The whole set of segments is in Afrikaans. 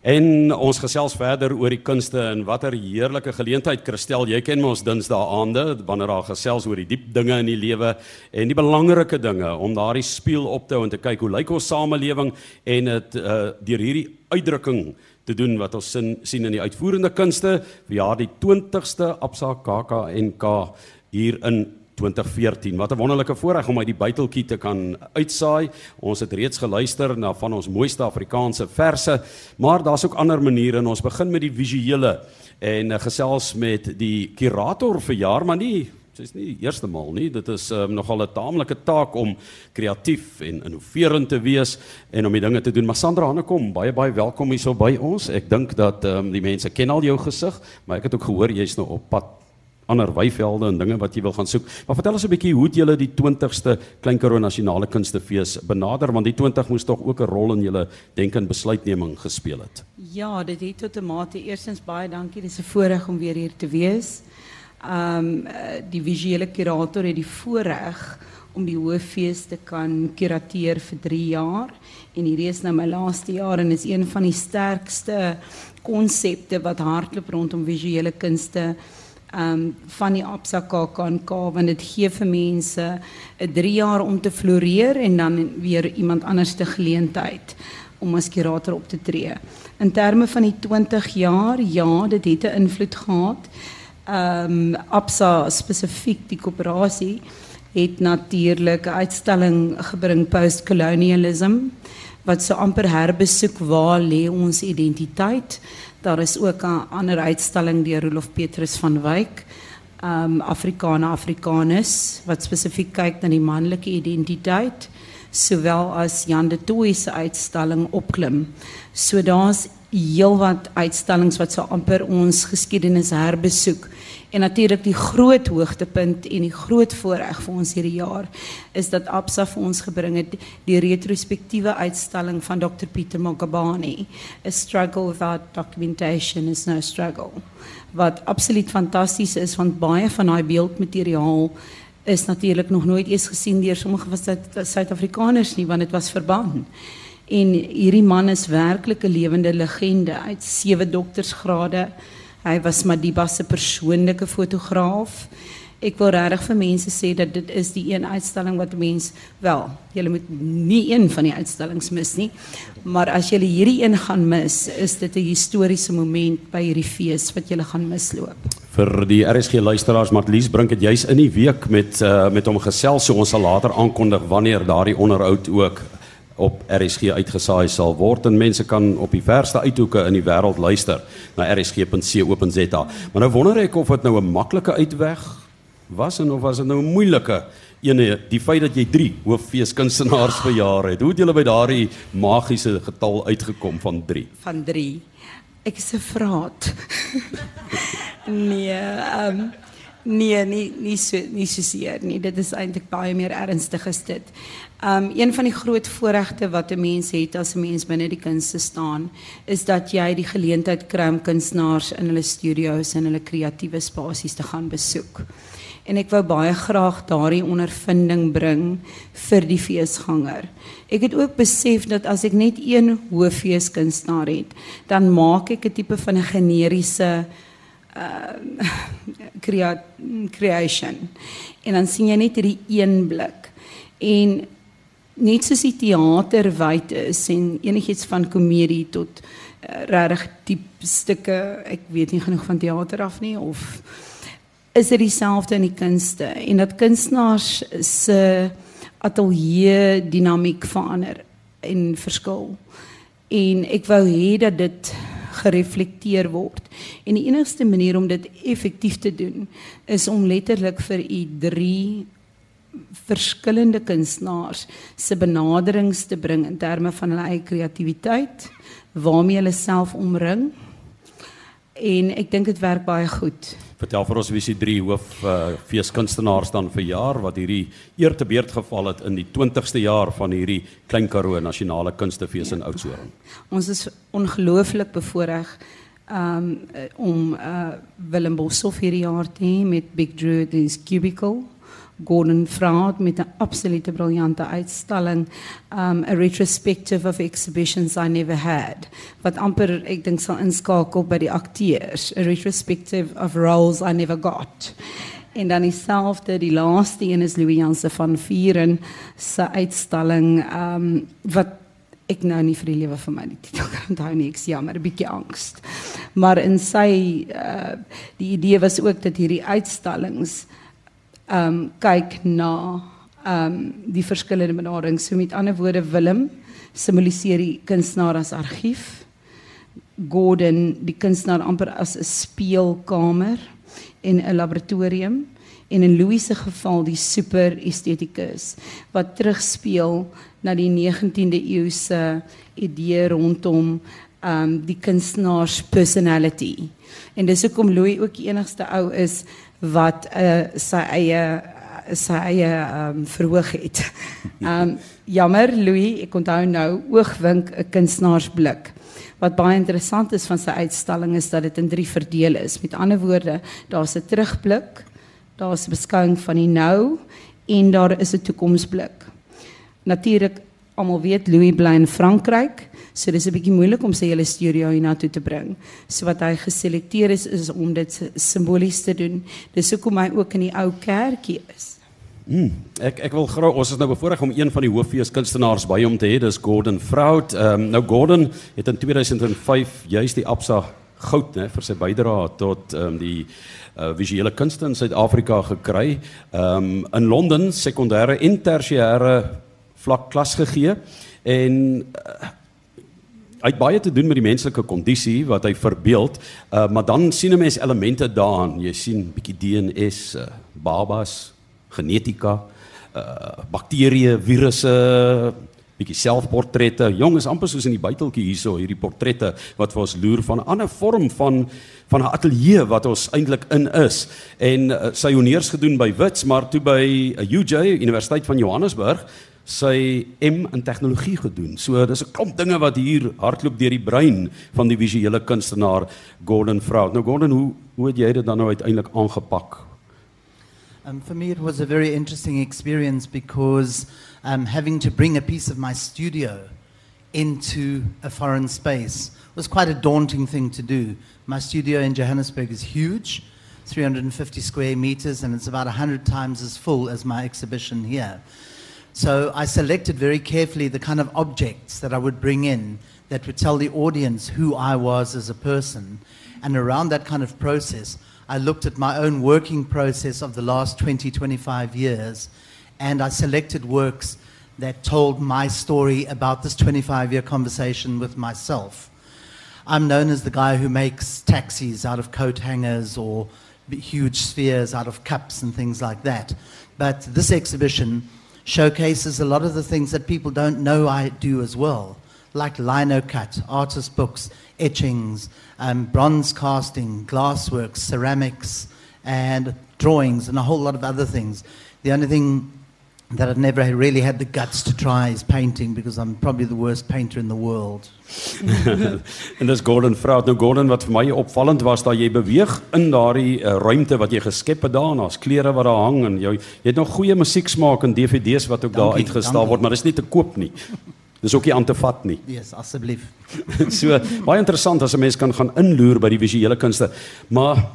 En ons gesels verder oor die kunste en watter heerlike geleentheid Christel, jy ken ons Dinsdae aande wanneer daar gesels oor die diep dinge in die lewe en die belangrike dinge om daardie spieël op te hou en te kyk hoe lyk ons samelewing en dit uh, deur hierdie uitdrukking te doen wat ons sin, sien in die uitvoerende kunste vir jaar die 20ste Absa KAKNK hier in 2014. Wat 'n wonderlike voorreg om uit die buiteltjie te kan uitsaai. Ons het reeds geluister na van ons mooiste Afrikaanse verse, maar daar's ook ander maniere en ons begin met die visuele en uh, gesels met die kurator vir jaar, maar nie Dis nie die eerste maal nie. Dit is um, nogal 'n taamlike taak om kreatief en innoverend te wees en om die dinge te doen. Maar Sandra Hannekom, baie baie welkom hier so by ons. Ek dink dat um, die mense ken al jou gesig, maar ek het ook gehoor jy's nou op pad ander weivelde en dinge wat jy wil gaan soek. Maar vertel ons 'n bietjie hoe het julle die 20ste Klein Karoo Nasionale Kunstefees benader want die 20 moes tog ook 'n rol in julle denk en besluitneming gespeel het. Ja, dit het tot 'n mate. Eerstens baie dankie. Dit is 'n voorreg om weer hier te wees. Ehm um, die visuele kurator het die voorreg om die hooffees te kan kurateer vir 3 jaar en hierdie is nou my laaste jaar en is een van die sterkste konsepte wat hardloop rondom visuele kunste um, van die Absa KAKNK want dit gee vir mense 'n 3 jaar om te floreer en dan weer iemand anders te geleentheid om as kurator op te tree. In terme van die 20 jaar, ja, dit het 'n invloed gehad. Ehm um, Absa spesifiek die koöperasie het natuurlik 'n uitstalling gebring post-colonialism wat so amper herbesoek waar lê ons identiteit. Daar is ook 'n ander uitstalling deur Rolof Petrus van Wyk, um Afrikaner Afrikanus wat spesifiek kyk na die manlike identiteit, sowel as Jan de Tooy se uitstalling opklim. So daar's heelwat uitstallings wat so amper ons geskiedenis herbesoek. En natuurlik die groot hoogtepunt en die groot voorreg vir ons hierdie jaar is dat Absa vir ons gebring het die retrospektiewe uitstalling van Dr Pieter Mokabane. A struggle without documentation is no struggle. Wat absoluut fantasties is want baie van daai beeldmateriaal is natuurlik nog nooit eens gesien deur sommige van Suid-Afrikaners nie want dit was verbân. En hierdie man is werklik 'n lewende legende uit sewe doktorsgrade. Hy was Madiba se persoonlike fotograaf. Ek wil regtig vir mense sê dat dit is die een uitstalling wat mense wel, jy moet nie een van die uitstallings mis nie. Maar as jy hierdie een gaan mis, is dit 'n historiese moment by hierdie fees wat jy gaan misloop. Vir die RSG luisteraars, Matlies bring dit juis in die week met uh, met hom gesels, so ons sal later aankondig wanneer daardie onderhoud ook op RSG uitgesaai sal word en mense kan op die verste uithoeke in die wêreld luister na rsg.co.za. Maar nou wonder ek of dit nou 'n maklike uitweg was en of was dit nou 'n moeilike ene die feit dat jy 3 hooffeeskunstenaars per jaar het. Hoe het julle by daardie magiese getal uitgekom van 3? Van 3. Ek is 'n vraat. nee, ehm um, Nee, nie nie so nie so seer nie. Dit is eintlik baie meer ernstig as dit. Um een van die groot voorregte wat 'n mens het as 'n mens binne die kunste staan, is dat jy die geleentheid kry om kunstenaars in hulle studio's en hulle kreatiewe spasies te gaan besoek. En ek wou baie graag daardie ondervinding bring vir die feesganger. Ek het ook besef dat as ek net een hooffeeskunstenaar het, dan maak ek 'n tipe van 'n generiese uh creation. En dan sien jy net hierdie een blik. En net soos die teater wyd is en enigiets van komedie tot uh, regtig diep stukke, ek weet nie genoeg van teater af nie of is dit dieselfde in die kunste en dat kunstenaars se ateljee dinamiek verander en verskil. En ek wou hê dat dit gereflekteer word. En die enigste manier om dit effektief te doen is om letterlik vir u drie verskillende kunstenaars se benaderings te bring in terme van hulle eie kreatiwiteit, waarmee hulle self omring. En ek dink dit werk baie goed. Vertel vir ons wie se drie hoof uh, feeskunstenaars dan vir jaar wat hierdie eer te beurt geval het in die 20ste jaar van hierdie Klein Karoo Nasionale Kunstefees ja. in Oudtshoorn. Ons is ongelooflik bevoorreg um, om uh, Willem Boshoff hierdie jaar te hê met Big Drew this cubicle Gordon Fraud met 'n absolute briljante uitstalling, um a retrospective of exhibitions I never had. Wat amper ek dink sal inskakel by die akteurs, a retrospective of roles I never got. En dan dieselfde, die laaste een is Louis Janse van Vieren se uitstalling um wat ek nou nie vir die lewe van my die titel kan onthou nie, ek jammer, 'n bietjie angs. Maar in sy uh die idee was ook dat hierdie uitstallings um kyk na um die verskillende benaderings. So met ander woorde Willem simboliseer die kunstenaar as argief. Gordon die kunstenaar amper as 'n speelkamer en 'n laboratorium en in Louis se geval die super estetikus wat terugspeel na die 19de eeu se idee rondom um die kunstenaar se personality. En dis hoekom Louis ook die enigste ou is wat uh, sy eie sy eie um verhoog het. Um jammer Louis, ek onthou nou oogwink 'n kunstenaarsblik. Wat baie interessant is van sy uitstalling is dat dit in drie verdeel is. Met ander woorde, daar's 'n terugblik, daar's 'n beskouing van die nou en daar is 'n toekomsblik. Natuurlik almal weet Louis bly in Frankryk, so dis 'n bietjie moeilik om sy hele studio hiernatoe te bring. So wat hy geselekteer is is om dit simbolies te doen. Dis hoekom hy ook in die ou kerkie is. Mm, ek ek wil graag ons is nou bevoorreg om een van die hooffees kunstenaars by hom te hê, dis Gordon Fraud. Ehm um, nou Gordon het in 2005 juist die Absa goud nê vir sy bydrae tot ehm um, die uh, visuele kunste in Suid-Afrika gekry. Ehm um, in Londen sekondêre en tersiêre vlak klas gegee en uh, hy het baie te doen met die menslike kondisie wat hy verbeeld, uh, maar dan sien 'n mens elemente daarin. Jy sien bietjie DNS, uh, babas, genetika, uh, bakterieë, virusse, bietjie selfportrette. Jong is amper soos in die buiteltjie hierso, hierdie portrette wat vir ons loer van 'n ander vorm van van 'n ateljee wat ons eintlik in is. En uh, sy honeurs gedoen by Wits, maar toe by uh, UJ Universiteit van Johannesburg sy M in tegnologie gedoen. So dis 'n klomp dinge wat hier hardloop deur die brein van die visuele kunstenaar Gordon Fraud. Nou Gordon, hoe hoe het jy dit dan nou uiteindelik aangepak? Um, for me, it was a very interesting experience because um, having to bring a piece of my studio into a foreign space was quite a daunting thing to do. My studio in Johannesburg is huge, 350 square meters, and it's about 100 times as full as my exhibition here. So I selected very carefully the kind of objects that I would bring in that would tell the audience who I was as a person. And around that kind of process, I looked at my own working process of the last 20, 25 years, and I selected works that told my story about this 25 year conversation with myself. I'm known as the guy who makes taxis out of coat hangers or huge spheres out of cups and things like that. But this exhibition showcases a lot of the things that people don't know I do as well, like lino cut, artist books, etchings, um, bronze casting, glassworks, ceramics, and drawings, and a whole lot of other things. The only thing that I've never really had the guts to try is painting because I'm probably the worst painter in the world. en dis Gordon Fraud. Nou Gordon wat vir my opvallend was dat jy beweeg in daardie uh, ruimte wat jy geskep het daar, daar's klere wat daar hang en jy, jy het nog goeie musieksmaak en DVD's wat ook dankie, daar uitgestal word, maar dis nie te koop nie. Dis ook nie aan te vat nie. Yes, asseblief. so baie interessant as 'n mens kan gaan inloer by die visuele kunste. Maar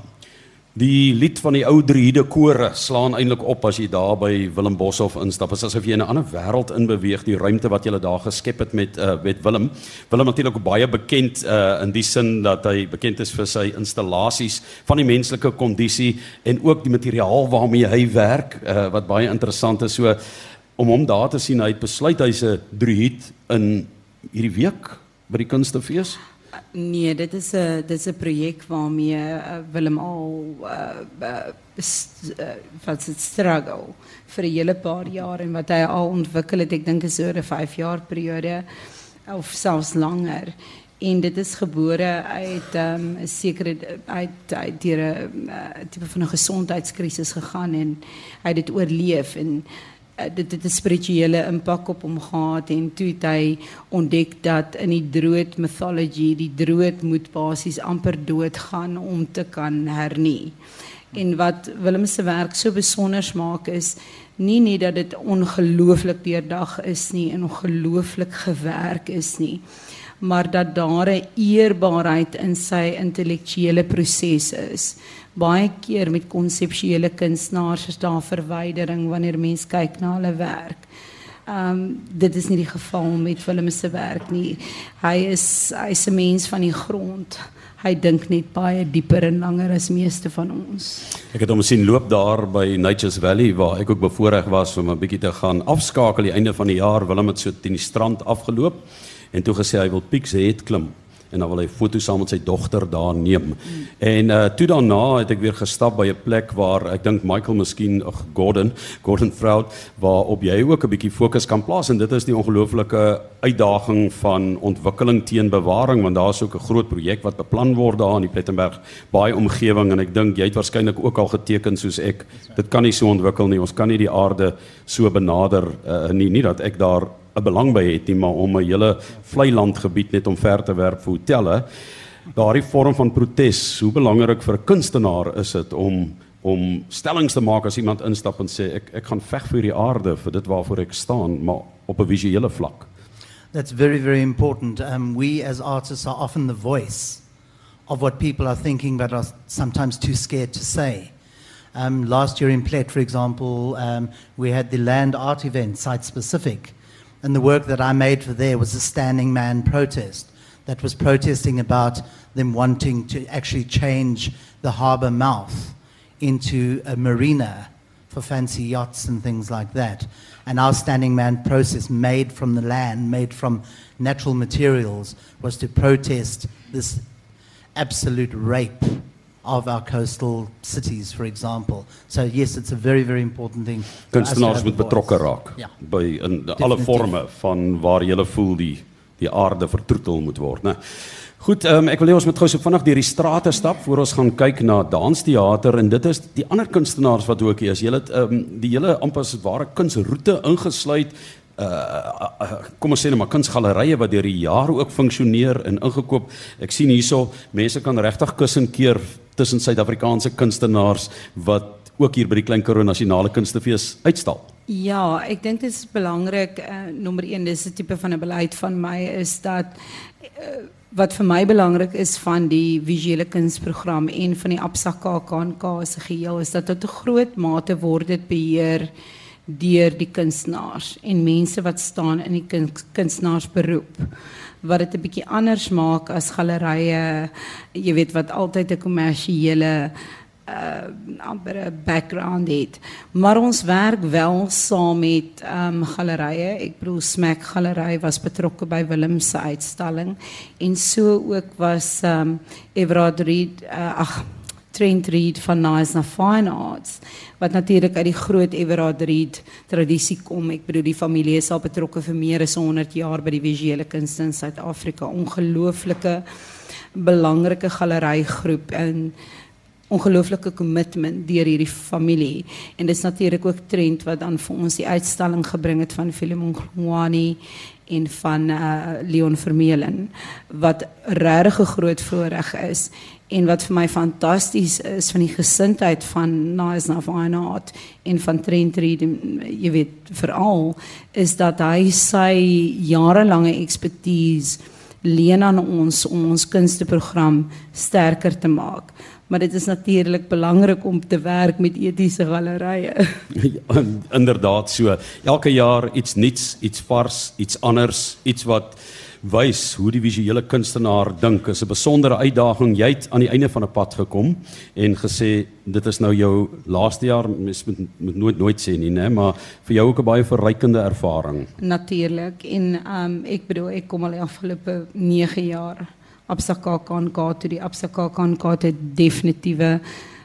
die lied van die ou Driede kore slaan eintlik op as jy daar by Willem Boshoff instap. Dit is asof jy in 'n ander wêreld inbeweeg, die ruimte wat jy daar geskep het met uh, met Willem. Willem natuurlik baie bekend uh, in die sin dat hy bekend is vir sy installasies van die menslike kondisie en ook die materiaal waarmee hy werk uh, wat baie interessant is. So om hom daar te sien, hy het besluit hy's 'n druid in hierdie week by die kunstefees. Nee, dit is 'n dit is 'n projek waarmee uh, Willem al uh, uh, uh, wat dit struggle vir 'n hele paar jaar en wat hy al ontwikkel het, ek dink is oor 'n 5 jaar periode of selfs langer. En dit is gebore uit 'n um, sekere uit uit deur 'n uh, tipe van 'n gesondheidskrisis gegaan en hy het dit oorleef en uh, dit het 'n spirituele impak op hom gehad en toe het hy ontdek dat in die drood mythology die drood moet basies amper doodgaan om te kan hernie. En wat Willem se werk so besonder maak is nie net dat dit ongelooflik deurdag is nie en ongelooflik gewerk is nie maar dat daar 'n eerbaarheid in sy intellektuele proses is. Baie keer met konseptuele kunstenaars is daar verwydering wanneer mens kyk na hulle werk. Ehm um, dit is nie die geval met Willem se werk nie. Hy is hy's 'n mens van die grond. Hy dink net baie dieper en langer as meeste van ons. Ek het hom sien loop daar by Nature's Valley waar ek ook bevoorreg was om 'n bietjie te gaan afskakel die einde van die jaar. Willem het so teen die strand afgeloop en toe gesê hy wil Pieks het klim en dan wil hy foto's saam met sy dogter daar neem. En uh toe daarna het ek weer gestap by 'n plek waar ek dink Michael miskien ag Gordon, Gordon Fraud waar op jy ook 'n bietjie fokus kan plaas en dit is die ongelooflike uitdaging van ontwikkeling teen bewaring want daar's ook 'n groot projek wat beplan word daar in die Plettenberg baie omgewing en ek dink jy het waarskynlik ook al geteken soos ek. Dit kan nie so ontwikkel nie. Ons kan nie die aarde so benader uh, nie nie dat ek daar 'n belang by het nie, maar om 'n hele vlei landgebied net om ver te werp vir hotelle. Daardie vorm van protes, hoe belangrik vir 'n kunstenaar is dit om om stellings te maak as iemand instap en sê ek ek gaan veg vir die aarde vir dit waarvoor ek staan, maar op 'n visuele vlak. That's very very important. Um we as artists are often the voice of what people are thinking but are sometimes too scared to say. Um last year in Plet for example, um we had the land art event site specific. And the work that I made for there was a standing man protest that was protesting about them wanting to actually change the harbour mouth into a marina for fancy yachts and things like that. And our standing man process, made from the land, made from natural materials, was to protest this absolute rape of our coastal cities for example. So yes, it's a very very important thing. Kunstenaars moet betrokke raak ja. by in alle forme van waar jy voel die die aarde vertroetel moet word, né? Goed, um, ek wil hê ons moet gou so vinnig deur die strate stap voor ons gaan kyk na dansteater en dit is die ander kunstenaars wat ook hier is. Julle het um, die hele amper as ware kunsroete ingesluit uh, uh kom ons sê net maar kunsgalerye wat deur die jare ook funksioneer en ingekoop. Ek sien hierso mense kan regtig kussen keer tussen Suid-Afrikaanse kunstenaars wat ook hier by die Klein Karoo Nasionale Kunstefees uitstal. Ja, ek dink dit is belangrik uh, nommer 1 dis 'n tipe van 'n beleid van my is dat uh, wat vir my belangrik is van die visuele kunsprogram en van die Absa KAKNK 'n geheel is dat tot 'n groot mate word dit beheer deur die kunstenaars en mense wat staan in die kunstenaarsberoep wat dit 'n bietjie anders maak as gallerye jy weet wat altyd 'n kommersiële uh amper 'n background het. Maar ons werk wel saam met um gallerye ek bedoel Smack Gallery was betrokke by Willem se uitstalling en so ook was um Everard Reed uh, ag Trent Reed van Nice na Fine Arts wat natuurlik uit die groot Everard Reed tradisie kom. Ek bedoel die familie is al betrokke vir meer as 100 jaar by die visuele kunste in Suid-Afrika. Ongelooflike belangrike galerygroep en ongelooflike kommitment deur hierdie familie. En dis natuurlik ook Trent wat dan vir ons die uitstalling gebring het van Philemon Ngwani en van uh, Leon Vermeulen wat regtig 'n groot voorreg is en wat vir my fantasties is van die gesindheid van Nice Navanart en van Trent Reed jy weet veral is dat hy sy jarelange ekspertise leen aan ons om ons kunsteprogram sterker te maak maar dit is natuurlik belangrik om te werk met etiese galerye. Ja, inderdaad so. Elke jaar iets nuuts, iets vars, iets anders, iets wat wys hoe die visuele kunstenaar dink is 'n besondere uitdaging. Jy het aan die einde van 'n pad gekom en gesê dit is nou jou laaste jaar, mens moet, moet nooit nooit sê nie, né, maar vir jou ook 'n baie verrykende ervaring. Natuurlik. En um, ek bedoel ek kom al die afgelope 9 jaar Absaka kan gaan toe die Absaka kan gaan het definitiewe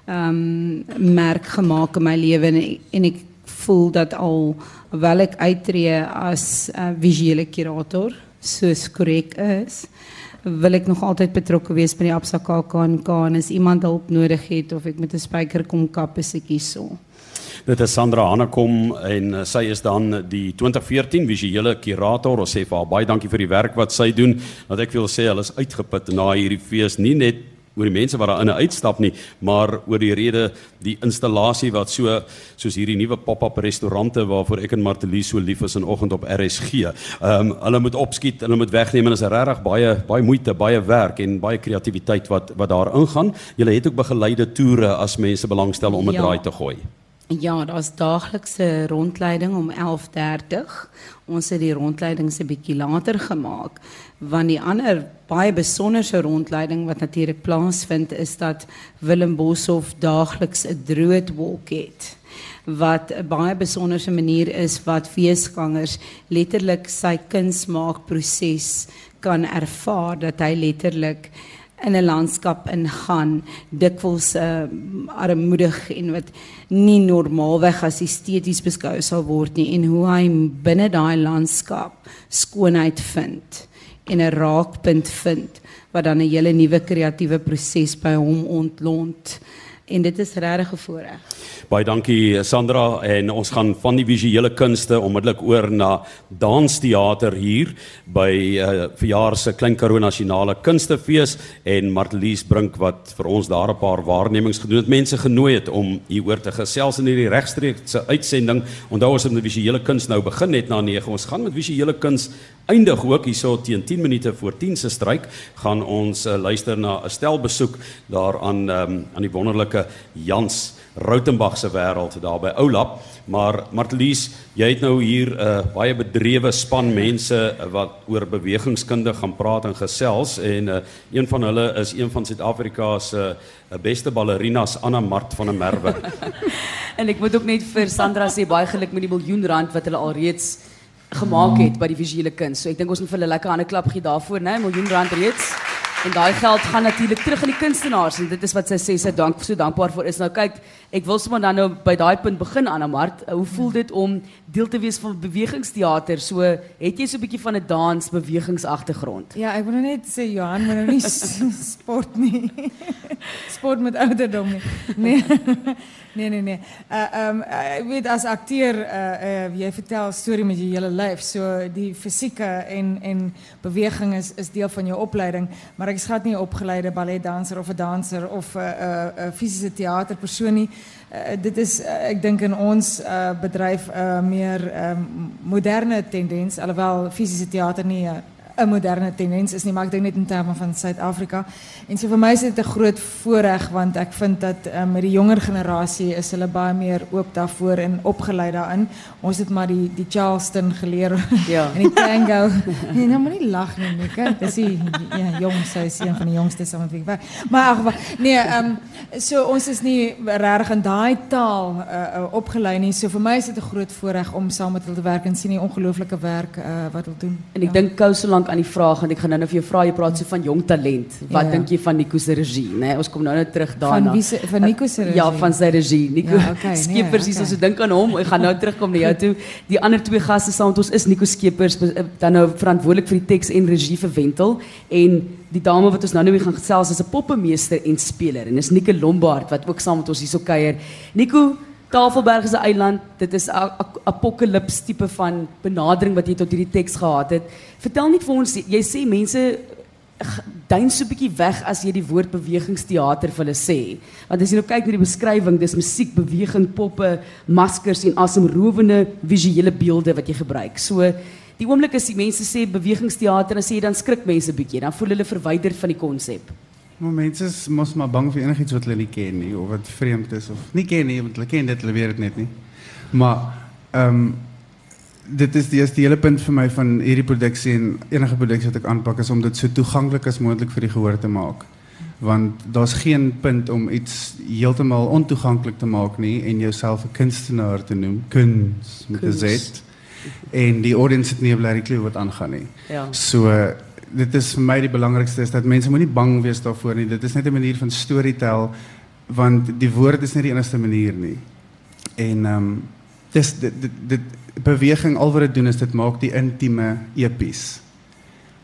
um, merk gemaak in my lewe en, en ek voel dat al wel ek uittreë as uh, visuele kurator soos korrek is, wil ek nog altyd betrokke wees by die Absa KAKNK en as iemand hulp nodig het of ek met 'n spyker kom kap, is ek hier so. Dit is Sandra Hanekom en uh, sy is dan die 2014 visuele kurator. Ons sê vir haar baie dankie vir die werk wat sy doen. Want ek wil sê hulle is uitgeput na hierdie fees, nie net oor die mense wat daar in en uitstap nie, maar oor die rede die installasie wat so soos hierdie nuwe pop-up restaurante waarvoor ek en Martelie so lief is in oggend op RSG. Ehm um, hulle moet opskiet, hulle moet wegneem en is regtig baie baie moeite, baie werk en baie kreatiwiteit wat wat daar ingaan. Julle het ook begeleide toere as mense belangstel om 'n ja. draai te gooi. Ja, daar's daaglikse rondleiding om 11:30. Ons het die rondleiding se bietjie later gemaak want die ander baie besonderse rondleiding wat natuurlik plaasvind is dat Willem Boshoff daagliks 'n droodwalk het wat 'n baie besonderse manier is wat feesgangers letterlik sy kunsmaakproses kan ervaar dat hy letterlik in 'n landskap ingaan dikwels uh, armoedig en wat nie normaalweg as esteties beskou sal word nie en hoe hy binne daai landskap skoonheid vind en 'n raakpunt vind wat dan 'n hele nuwe kreatiewe proses by hom ontlont en dit is regtig 'n voorreg. Baie dankie Sandra en ons gaan van die visuele kunste onmiddellik oor na dansteater hier by uh, verjaar se Klein Karoo Nasionale Kunstefees en Martelies Brink wat vir ons daar 'n paar waarnemings gedoen het. Mense genooi het om hier oor te gesels in hierdie regstreekse uitsending. Onthou ons het met visuele kuns nou begin net na 9. Ons gaan met visuele kuns eindig ook hierso teen 10 minute voor 10 se stryk gaan ons uh, luister na 'n stel besoek daar aan um, aan die wonderlike Jans Rautenbach se wêreld daar by Oulap. Maar Martelies, jy het nou hier 'n uh, baie bedrewe span mense wat oor bewegingskunde gaan praat en gesels en uh, een van hulle is een van Suid-Afrika se uh, beste ballerinas Anna Mart van der Merwe. en ek moet ook net vir Sandra sê baie geluk met die miljoen rand wat hulle alreeds gemaak het by die visuele kuns. So ek dink ons moet vir hulle lekker hande klap gee daarvoor, né? Miljoen rand reeds. En daai geld gaan natuurlik terug aan die kunstenaars en dit is wat sy sê sy dank so dankbaar vir is. Nou kyk, ek wil sommer dan nou by daai punt begin Anna Mart. Hoe voel dit om deel te wees van bewegingsteater? So het jy so 'n bietjie van 'n dans bewegingsagtergrond? Ja, ek wil nou net sê Johan moet nou nie sport nie. sport met ouderdom nie. Nee. Nee nee nee. Uh um ek weet as akteur uh uh jy vertel storie met jou hele lyf. So die fisieke en en beweging is is deel van jou opleiding, maar ek is glad nie 'n opgeleide balletdanser of 'n danser of 'n uh, 'n uh, uh, fisiese teaterpersoon nie. Uh, dit is uh, ek dink in ons uh, bedryf 'n uh, meer um, moderne tendens alhoewel fisiese teater nie uh, 'n moderne tendens is nie, maar ek dink net in terme van Suid-Afrika. En so vir my is dit 'n groot voorreg want ek vind dat um, met die jonger generasie is hulle baie meer oop daarvoor en opgelei daarin. Ons het maar die die Charleston geleer ja. en die tango. nee, nou moet nie lag nie, Nika. Dis die ja, jong sy is een van die jongste saam met wie ek werk. Maar ag, nee, ehm um, so ons is nie regtig in daai taal uh, uh, opgelei nie. So vir my is dit 'n groot voorreg om saam met hulle te werk en sien die ongelooflike werk uh, wat hulle doen. En ek ja. dink kou aan die vraag en ek gaan nou vir jou vra jy praat so van jong talent. Wat ja. dink jy van Nico se regie, né? Nee, ons kom nou net terug daarna. Van wie se van Nico se ja, regie? Ja, van sy regie. Nico. Ja, okay, Skeepers nee, okay. so dink aan hom. Ek gaan nou terugkom na jou toe. Die ander twee gaste saam met ons is Nico Skeepers eh, dan nou verantwoordelik vir die teks en regie vir Wentel en die dame wat ons nou nou gaan gesels is 'n poppemeester en speler en dis Nico Lombard wat ook saam met ons hierso kuier. Nico Tafelberg is 'n eiland. Dit is 'n apokalips tipe van benadering wat jy tot hierdie teks gehad het. Vertel net vir ons, jy sê mense duin so 'n bietjie weg as jy die woord bewegingsteater vir hulle sê. Want as jy nou kyk na die beskrywing, dis musiek, beweging, poppe, maskers en asemrowende visuele beelde wat jy gebruik. So die oomblik as die mense sê bewegingsteater, dan sê jy dan skrik mense bietjie, dan voel hulle verwyder van die konsep. Maar mense is mos maar bang vir enigiets wat hulle nie ken nie of wat vreemd is of nie ken nie, want hulle ken dit, hulle weet dit net nie. Maar ehm um, dit is die eerste hele punt vir my van hierdie produksie en enige produksie wat ek aanpak is om dit so toeganklik as moontlik vir die gehoor te maak. Want daar's geen punt om iets heeltemal ontoeganklik te maak nie en jouself 'n kunstenaar te noem, kuns met 'n Z. En die audience het nie 'n blerrie klou wat aangaan nie. Ja. So dit is vir my die belangrikste is dat mense moenie bang wees daarvoor nie. Dit is net 'n manier van storytel want die woord is nie die enigste manier nie. En ehm um, dis dit, dit dit beweging al wat dit doen is dit maak die intieme epies.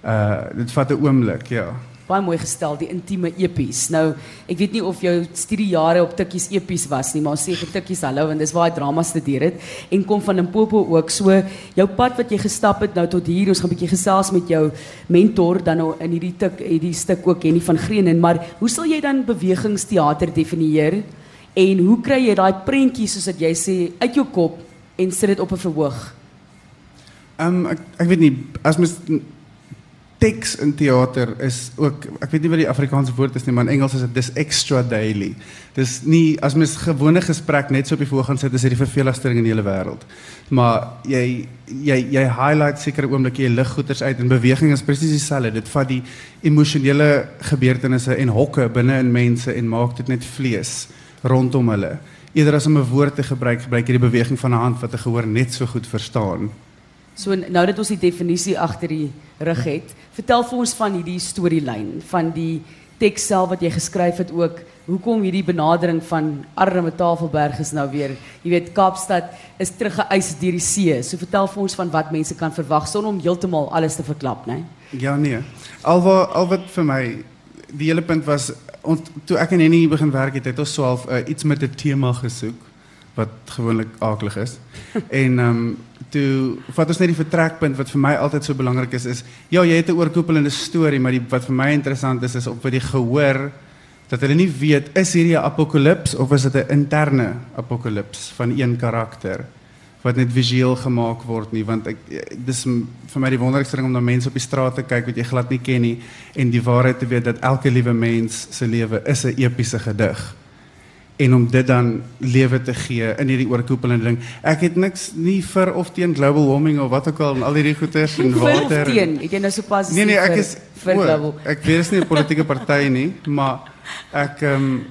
Uh dit vat 'n oomblik, ja. Baie mooi gestel, die intieme epies. Nou, ek weet nie of jou studiejare op Tikkies epies was nie, maar sê vir Tikkies hallo want dis waar hy drama studeer het en kom van Limpopo ook. So jou pad wat jy gestap het nou tot hier, ons gaan 'n bietjie gesels met jou mentor dan nou in hierdie tik hierdie stuk ook Henny van Greenen, maar hoe sal jy dan bewegingsteater definieer? En hoe kry jy daai prentjies soos wat jy sê uit jou kop en sit dit op 'n verhoog? Ehm um, ek ek weet nie as mens teks in teater is ook ek weet nie wat die Afrikaanse woord is nie maar in Engels is dit dis extra daily. Dis nie as mens gewone gesprek net so op die voorgrond sit is dit die verveligste ding in die hele wêreld. Maar jy highlight sekere oomblikke jy lig goeters uit en beweging is presies dieselfde. Dit vat die emosionele gebeurtenisse en hokke binne in mense en maak dit net vlees rondom hulle. Eerder as om 'n woord te gebruik, gebruik jy die beweging van 'n hand wat 'n gehoor net so goed verstaan. So nou dat ons die definisie agter die rug het, vertel vir ons van hierdie storielyn, van die teks self wat jy geskryf het ook. Hoekom hierdie benadering van arme Tafelberg is nou weer, jy weet Kaapstad is teruggeëis deur die see. So vertel vir ons van wat mense kan verwag sonder om heeltemal alles te verklap, né? Ja nee. Alwa al wat vir my die hele punt was ons toe ek en Henny begin werk het, het ons swaalf uh, iets met 'n tema gesoek wat gewoonlik akelig is. en ehm um, toe vat ons net die vertrekpunt wat vir my altyd so belangrik is is ja, jy het 'n oorkoepelende storie, maar die wat vir my interessant is is op wat die gehoor dat hulle nie weet is hierdie 'n apokalips of is dit 'n interne apokalips van een karakter wat net visueel gemaak word nie want ek dis vir my die wonderlikste ding om na mense op die straat te kyk wat jy glad nie ken nie en die waarheid te weet dat elke liewe mens se lewe is 'n epiese gedig en om dit dan lewe te gee in hierdie oorkoepelende ding. Ek het niks nie vir of teen global warming of wat ook al en al hierdie goeters en water. Vir teen, het jy nou sopas Nee nee, ek is vir global. Ek weet is nie 'n politieke party nie, maar ek ehm um,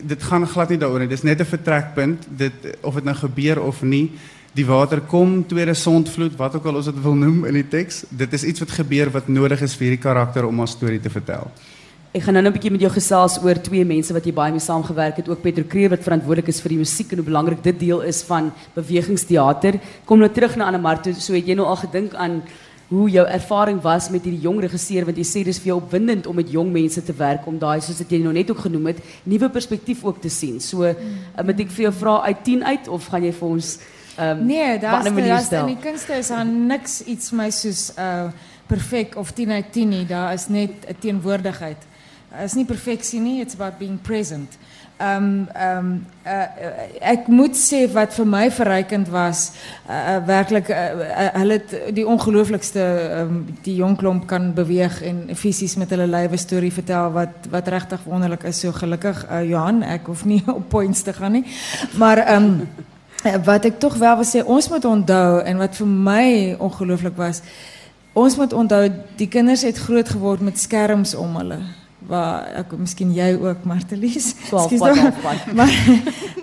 dit gaan glad nie daaroor nie. Dis net 'n vertrekpunt. Dit of dit nou gebeur of nie, die water kom, tweede sondvloed, wat ook al ons dit wil noem in die teks. Dit is iets wat gebeur wat nodig is vir hierdie karakter om 'n storie te vertel. Ek gaan nou 'n bietjie met jou gesels oor twee mense wat jy baie mee saamgewerk het, ook Petro Kreer wat verantwoordelik is vir die musiek en hoe belangrik dit deel is van bewegingsteater. Kom nou terug na Anne Marto, so het jy nou al gedink aan hoe jou ervaring was met hierdie jong regisseur want jy sê dis vir jou opwindend om met jong mense te werk om daai soos dit jy nou net ook genoem het, nuwe perspektief ook te sien. So, mm. moet ek vir jou vra uit 10 uit of gaan jy vir ons ehm um, Nee, daar's daar's in die kunste is daar niks iets my soos uh perfek of 10 uit 10 nie. Daar is net 'n teenwoordigheid. Het is niet perfectie, nie. It's about being present. Um, um, uh, ek moet sê wat vir my verrykend was, uh, werklik uh, uh, hulle het die ongelooflikste um, die jong klomp kan beweeg en fisies met hulle lywe storie vertel wat wat regtig wonderlik is. So gelukkig uh, Johan, ek hoef nie op points te gaan nie. Maar um, wat ek tog wel wil sê, ons moet onthou en wat vir my ongelooflik was, ons moet onthou die kinders het groot geword met skerms om hulle waar ek miskien jy ook Martelies. maar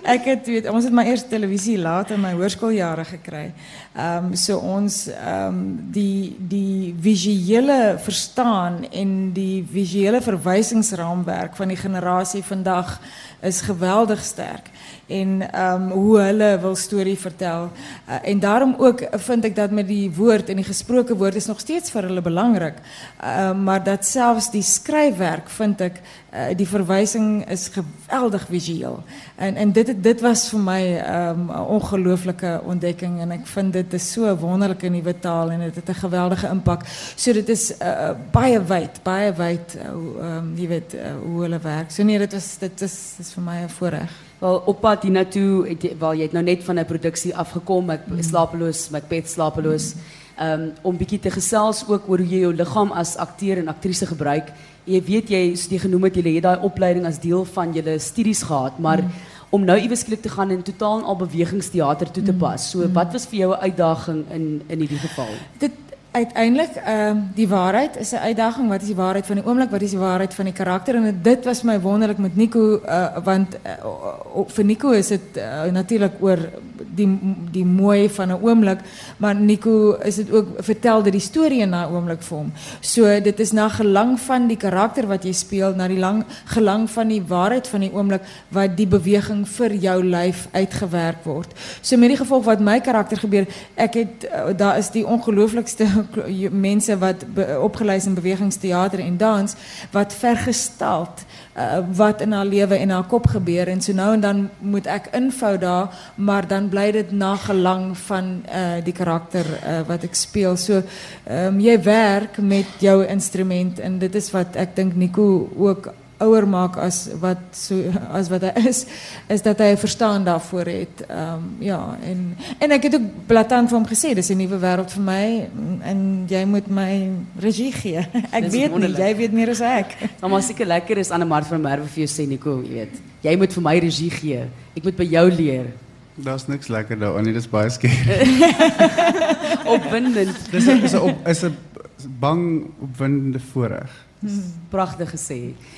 ek het weet ons het my eerste televisie laat in my hoërskooljare gekry. Ehm um, so ons ehm um, die die visuele verstaan en die visuele verwysingsraamwerk van die generasie vandag is geweldig sterk en ehm um, hoe hulle wil storie vertel. Uh, en daarom ook vind ek dat met die woord en die gesproke woord is nog steeds vir hulle belangrik. Ehm uh, maar dat selfs die skryfwerk vind ek uh, die verwysing is geweldig visueel. En en dit dit was vir my ehm, 'n um, ongelooflike ontdekking en ek vind dit is so 'n wonderlike nuwe taal en dit het 'n geweldige impak. So dit is uh, baie wyd, baie wyd uh, um, jy weet hoe hulle werk. So nee, dit is dit is dis vir my 'n voorreg. Wel op pad hiernatoe het jy wel jy het nou net van 'n produksie afgekom, ek mm. slapeloos, Macbeth slapeloos. Mm. Um, om bietjie te gesels ook oor hoe jy jou liggaam as akteur en aktrise gebruik jy weet jy soos jy genoem het jy het daai opleiding as deel van julle studies gehad, maar mm. om nou iewes skielik te gaan en totaal al bewegingsteater toe te mm. pas. So mm. wat was vir jou 'n uitdaging in in hierdie geval? Dit uiteindelijk, uh, die waarheid is een uitdaging. Wat is die waarheid van die oomlik? Wat is die waarheid van die karakter? En dit was mij wonderlijk met Nico, uh, want uh, voor Nico is het uh, natuurlijk oor die, die mooi van een oomlik, maar Nico is het ook vertelde die story na oomlik voor hem. So, dit is naar gelang van die karakter wat je speelt, naar die lang, gelang van die waarheid van die oomlik, wat die beweging voor jouw lijf uitgewerkt wordt. So, met die gevolg wat mijn karakter gebeurt, ek het, uh, daar is die ongelooflijkste mensen wat opgeleid in bewegingstheater en dans, wat vergesteld uh, wat in haar leven en haar kop gebeurt. En zo nou en dan moet ik invou daar, maar dan blijft het nagelang van uh, die karakter uh, wat ik speel. So, um, ehm, jij werkt met jouw instrument en dit is wat ik denk Nico ook ouer maak as wat so as wat hy is is dat hy verstaan daarvoor het. Ehm um, ja en en ek het ook blaatant vir hom gesê dis 'n nuwe wêreld vir my en jy moet my regie gee. Ek weet nie, jy weet meer as ek. Maar maar seker lekker is Anne Mart van Merwe vir jou sê Nico, jy weet. Jy moet vir my regie gee. Ek moet by jou leer. Daar's niks lekker daaroor nie, dis baie skeer. opwindend. Dis 'n is 'n is 'n bang opwindende voorreg. Hmm. Pragtig gesê.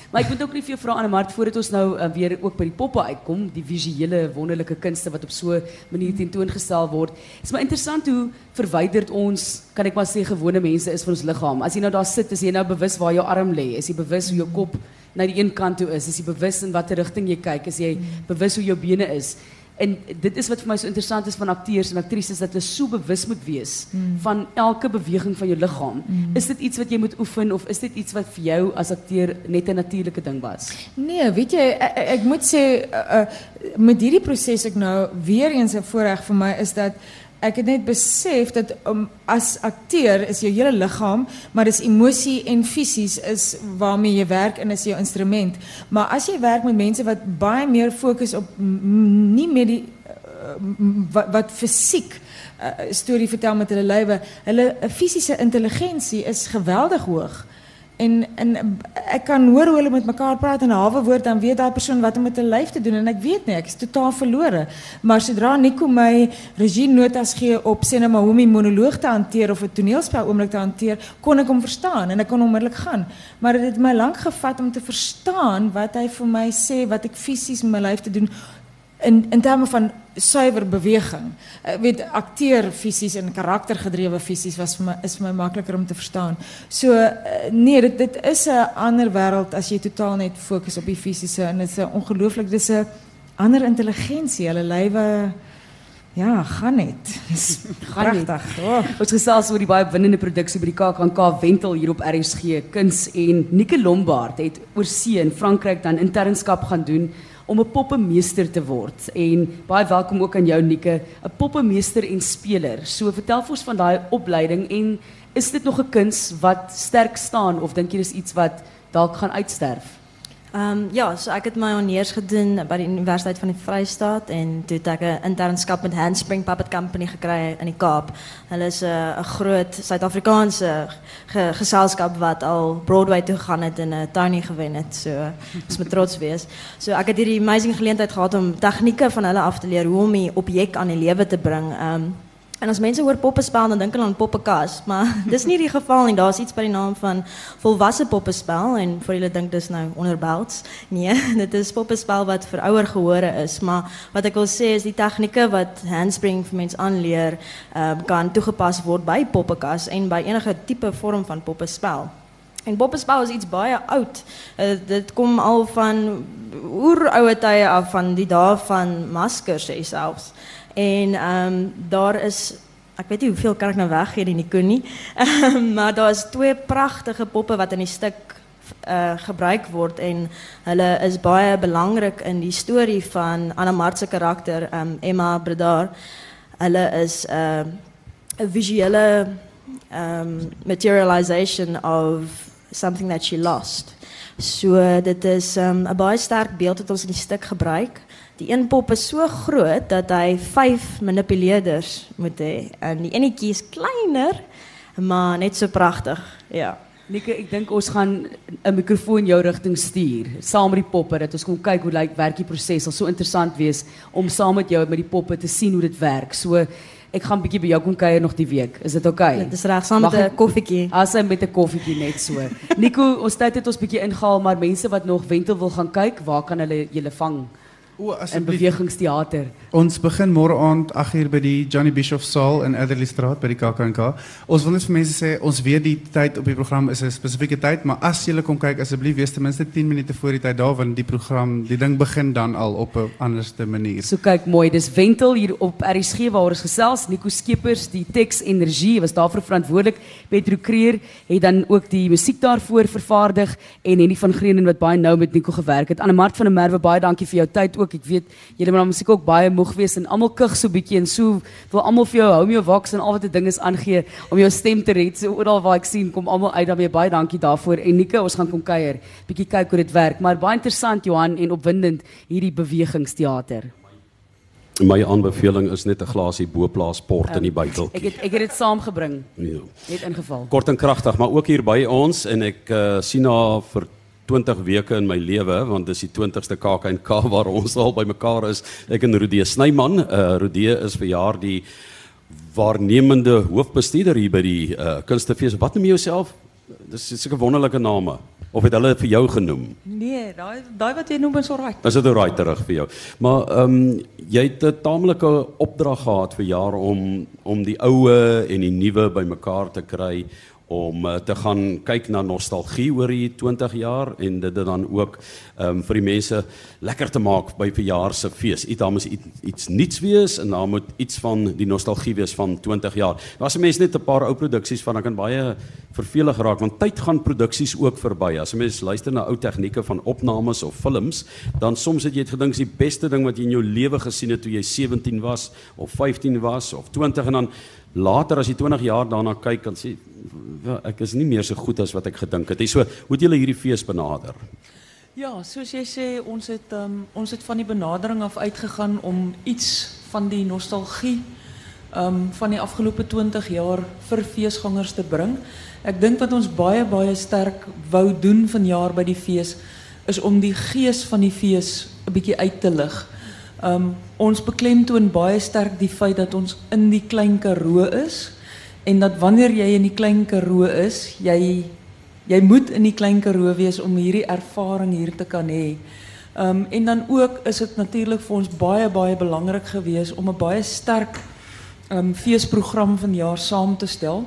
Maar ek moet ook nie vir jou vra Mart voordat ons nou uh, weer ook by die poppe uitkom, die visuele wonderlike kunste wat op so 'n manier tentoongestel word. Dit is maar interessant hoe verwyderd ons, kan ek maar sê, gewone mense is van ons liggaam. As jy nou daar sit, is jy nou bewus waar jou arm lê? Is jy bewus hoe jou kop na die een kant toe is? Is jy bewus in watter rigting jy kyk? Is jy bewus hoe jou bene is? En dit is wat vir my so interessant is van akteurs en aktrises dat hulle so bewus moet wees mm. van elke beweging van jou liggaam. Mm. Is dit iets wat jy moet oefen of is dit iets wat vir jou as akteur net 'n natuurlike ding was? Nee, weet jy ek, ek moet sê uh, uh, met hierdie proses ek nou weer eens 'n voorreg vir my is dat ek het net besef dat um, as akteur is jou hele liggaam, maar dis emosie en fisies is waarmee jy werk en is jou instrument. Maar as jy werk met mense wat baie meer fokus op nie meer die uh, wat, wat fisiek uh, storie vertel met hulle lywe, hulle fisiese intelligensie is geweldig hoog. En en ek kan hoor hoe hulle met mekaar praat en 'n hawe woord dan weet daai persoon wat om met 'n lyf te doen en ek weet nie, ek is totaal verlore. Maar sodra Nico my regie notas gee op sê net maar hoe om 'n monoloog te hanteer of 'n toneelspel oomblik te hanteer, kon ek hom verstaan en ek kon onmiddellik gaan. Maar dit het my lank gevat om te verstaan wat hy vir my sê, wat ek fisies met my lyf te doen in in terme van suiwer beweging. Ek weet akteur fisies en karaktergedrewe fisies was vir my is vir my makliker om te verstaan. So eh, nee, dit dit is 'n ander wêreld as jy totaal net fokus op die fisiese en dit is 'n ongelooflik dis 'n ander intelligensie. Hulle lywe Ja, gaan net. Dis pragtig. Oh. Ons gesels oor die baie winnende produksie by die KAKNK Wentel hier op RSG Kuns en Nike Lombard het oor see in Frankryk dan internskap gaan doen om 'n poppemeester te word. En baie welkom ook aan jou Nike, 'n poppemeester en speler. So vertel vir ons van daai opleiding en is dit nog 'n kuns wat sterk staan of dink jy dis iets wat dalk gaan uitsterf? Um, ja, so ek het my honeurs gedoen by die Universiteit van die Vrystaat en toe het ek 'n internskap met Handspring Puppet Company gekry in die Kaap. Hulle is 'n groot Suid-Afrikaanse ge geselskap wat al Broadway toe gegaan het en 'n Tony gewen het. So ons moet trots wees. So ek het hierdie amazing geleentheid gehad om tegnieke van hulle af te leer hoe om die objek aan die lewe te bring. Um, En as mense hoor poppespel dan dink hulle aan poppekas, maar dis nie die geval nie. Daar's iets by die naam van volwasse poppespel en vir julle dink dis nou onderbouts. Nee, dit is poppespel wat vir ouer gehore is, maar wat ek wil sê is die tegnieke wat handspring vir mense aanleer, uh, kan toegepas word by poppekas en by enige tipe vorm van poppespel. En poppespel is iets baie oud. Uh, dit kom al van oeroue tye af van die dae van maskers selfs. En ehm um, daar is ek weet nie hoeveel kan ek nou weggee die Nico nie. Um, maar daar is twee pragtige poppe wat in die stuk uh gebruik word en hulle is baie belangrik in die storie van Anna Mart se karakter um Emma Bredar. Hulle is 'n uh, visuele um materialization of something that she lost. So dit is um 'n baie sterk beeld wat ons in die stuk gebruik. Die een pop is so groot dat hy 5 manipuleerders moet hê en die enetjie is kleiner maar net so pragtig. Ja. Nikke, ek dink ons gaan 'n mikrofoon jou rigting stuur saam met die poppe dat ons kom kyk hoe lyk werk die proses. Sal so interessant wees om saam met jou met die poppe te sien hoe dit werk. So ek gaan bietjie by jou kom kuier nog die week. Is dit oukei? Okay? Dit is reg saam met 'n koffietjie. As hy met 'n koffietjie net so. Nico, ons tyd het ons bietjie ingehaal, maar mense wat nog wentel wil gaan kyk, waar kan hulle julle vang? O, in bewegingsteater. Ons begin môre aand 8uur by die Johnny Bishop Saal in Adderley Straat by die KAKNK. Ons wil net vir mense sê ons weet die tyd op die program is 'n spesifieke tyd, maar as jy kom kyk asseblief wees ten minste 10 minute voor die tyd daar want die program, die ding begin dan al op 'n anderste manier. So kyk mooi, dis Wentel hier op RSG waar ons gesels, Nico Skeepers, die teks en regie was daarvoor verantwoordelik. Petro Creer het dan ook die musiek daarvoor vervaardig en Henny van Greenen wat baie nou met Nico gewerk het. Anne Mart van der Merwe, baie dankie vir jou tyd ook. Ek weet julle moet dan musiek ook baie moeg wees en almal kug so bietjie en so wil almal vir jou hou mee waks en al wat 'n ding is aangee om jou stem te red. So oral waar ek sien kom almal uit daarmee. Baie dankie daarvoor. En Nico, ons gaan kom kuier, bietjie kyk hoe dit werk, maar baie interessant Johan en opwindend hierdie bewegingsteater. My aanbeveling is net 'n glasie Boplaas port in die buitel. Ek het ek het dit saamgebring. Ja. Net ingeval. Kort en kragtig, maar ook hier by ons en ek uh, sien haar vir 20 weke in my lewe want dis die 20ste KAK&K waar ons al bymekaar is. Ek en Rodee Snyman. Uh Rodee is verjaar die waarnemende hoofbestuurder hier by die uh Kunstefees. Wat noem jy jouself? Dis seker wonderlike name. Of het hulle vir jou genoem? Nee, daai daai wat jy noem is alright. Is dit reg terug vir jou? Maar ehm um, jy het 'n taamlike opdrag gehad vir jaar om om die oue en die nuwe bymekaar te kry om uh, te gaan kyk na nostalgie oor die 20 jaar en dit dit dan ook um, vir die mense lekker te maak by verjaar se fees. Iets daar moet iets, iets nuuts wees en daar moet iets van die nostalgie wees van 20 jaar. Daar's mense net 'n paar ou produksies van ek kan baie vervelig raak want tyd gaan produksies ook verby. As 'n mens luister na ou tegnieke van opnames of films, dan soms het jy dit gedink is die beste ding wat jy in jou lewe gesien het toe jy 17 was of 15 was of 20 en dan later as jy 20 jaar daarna kyk dan sê ek is nie meer so goed as wat ek gedink het. So, hoe het julle hierdie fees benader? Ja, soos jy sê, ons het um, ons het van die benadering af uitgegaan om iets van die nostalgie um, van die afgelope 20 jaar vir feesgangers te bring. Ek dink wat ons baie baie sterk wou doen vanjaar by die fees is om die gees van die fees 'n bietjie uit te lig. Um ons beklemtoon baie sterk die feit dat ons in die klein Karoo is en dat wanneer jy in die klein Karoo is, jy jy moet in die klein Karoo wees om hierdie ervaring hier te kan hê. Um en dan ook is dit natuurlik vir ons baie baie belangrik geweest om 'n baie sterk um feesprogram vanjaar saam te stel.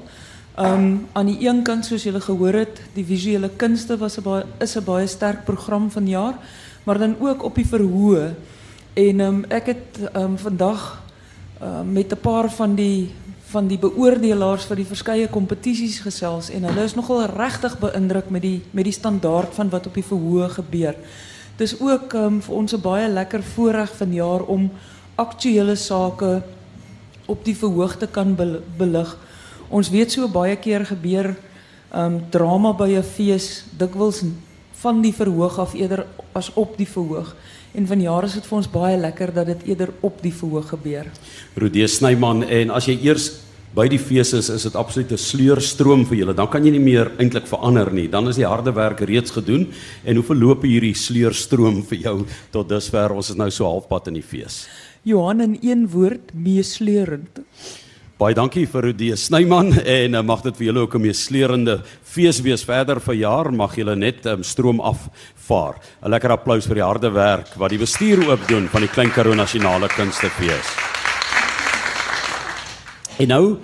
Um aan die een kant soos julle gehoor het, die visuele kunste was 'n baie is 'n baie sterk program vanjaar, maar dan ook op die verhoë. En um ek het um vandag um met 'n paar van die van die beoordelaars vir die verskeie kompetisies gesels en hulle is nogal regtig beïndruk met die met die standaard van wat op die verhoog gebeur. Dis ook um, vir ons 'n baie lekker voorreg vanjaar om aktuelle sake op die verhoog te kan belig. Ons weet so baie keer gebeur um drama by 'n fees dikwels van die verhoog af eerder as op die verhoog. En vanjaar is dit vir ons baie lekker dat dit eerder op die verhoog gebeur. Rodee Snyman en as jy eers by die fees is, is dit absoluut 'n sleurstroom vir julle. Dan kan jy nie meer eintlik verander nie. Dan is die harde werk reeds gedoen. En hoe verloop hierdie sleurstroom vir jou tot dusver? Ons is nou so halfpad in die fees. Johan in een woord, meesleurend. Baie dankie vir Rodee Snyman en uh, mag dit vir julle ook 'n meesleurende fees wees verder vir jaar. Mag julle net um, stroom afvaar. 'n Lekker applous vir die harde werk wat die bestuur ook doen van die Klein Karoo Nasionale Kunstefees. En nou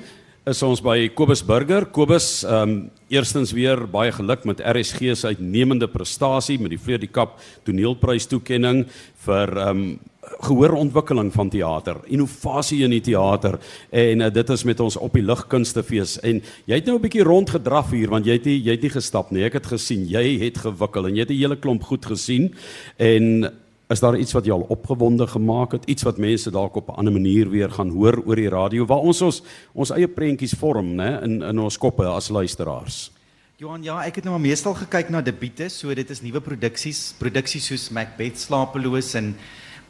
is ons by Kobus Burger. Kobus, um, eerstens weer baie geluk met RSG se uitnemende prestasie met die Vleur die Kap toneelprys toekenning vir ehm um, gehoorontwikkeling van teater, innovasie in die teater en uh, dit is met ons op die ligkunstefees en jy het nou 'n bietjie rondgedraf hier want jy het nie, jy het nie gestap nie. Ek het gesien jy het gewikkel en jy het 'n hele klomp goed gesien en Is daar iets wat jou al opgewonde gemaak het? Iets wat mense dalk op 'n ander manier weer gaan hoor oor die radio waar ons ons ons eie prentjies vorm, né, in in ons koppe as luisteraars. Johan, ja, ek het nou maar meestal gekyk na debiete, so dit is nuwe produksies, produksies soos Macbeth Slapeloos en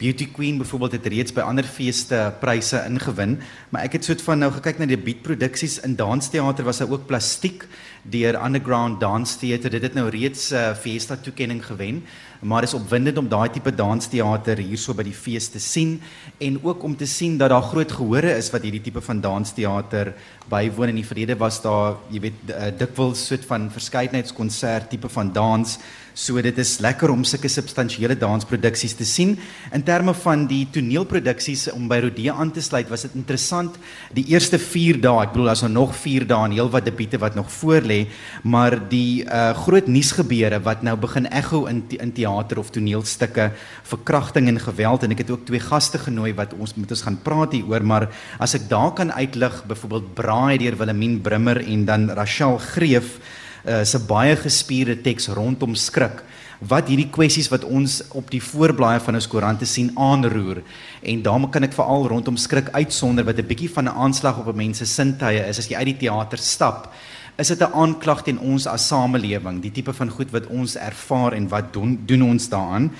Beauty Queen byvoorbeeld het reeds by ander feeste pryse ingewin, maar ek het soort van nou gekyk na die debuutproduksies in dansteater was daar ook plastiek deur Underground Dance Theatre. Dit het nou reeds uh, Fiesta toekenning gewen, maar is opwindend om daai tipe dansteater hierso by die fees te sien en ook om te sien dat daar groot gehore is wat hierdie tipe van dansteater bywoon. In die verlede was daar, jy weet, uh, dikwels soort van verskeidenheidskonsert tipe van dans So dit is lekker om sulke substansiële dansproduksies te sien. In terme van die toneelproduksies om by Rodeo aan te sluit, was dit interessant. Die eerste 4 dae, ek bedoel daar's nou nog 4 dae en heelwat debiete wat nog voorlê, maar die uh groot nuusgebeure wat nou begin ekho in in teater of toneelstukke, verkrachting en geweld en ek het ook twee gaste genooi wat ons met ons gaan praat hieroor, maar as ek daar kan uitlig, byvoorbeeld Braai deur Willemien Brimmer en dan Rachel Greef uh, se baie gespierde teks rondom skrik wat hierdie kwessies wat ons op die voorblaaie van ons koerante sien aanroer. En daarmee kan ek veral rondom skrik uitsonder wat 'n bietjie van 'n aanslag op 'n mens se sintuie is as jy uit die teater stap is dit 'n aanklag teen ons as samelewing die tipe van goed wat ons ervaar en wat doen doen ons daaraan.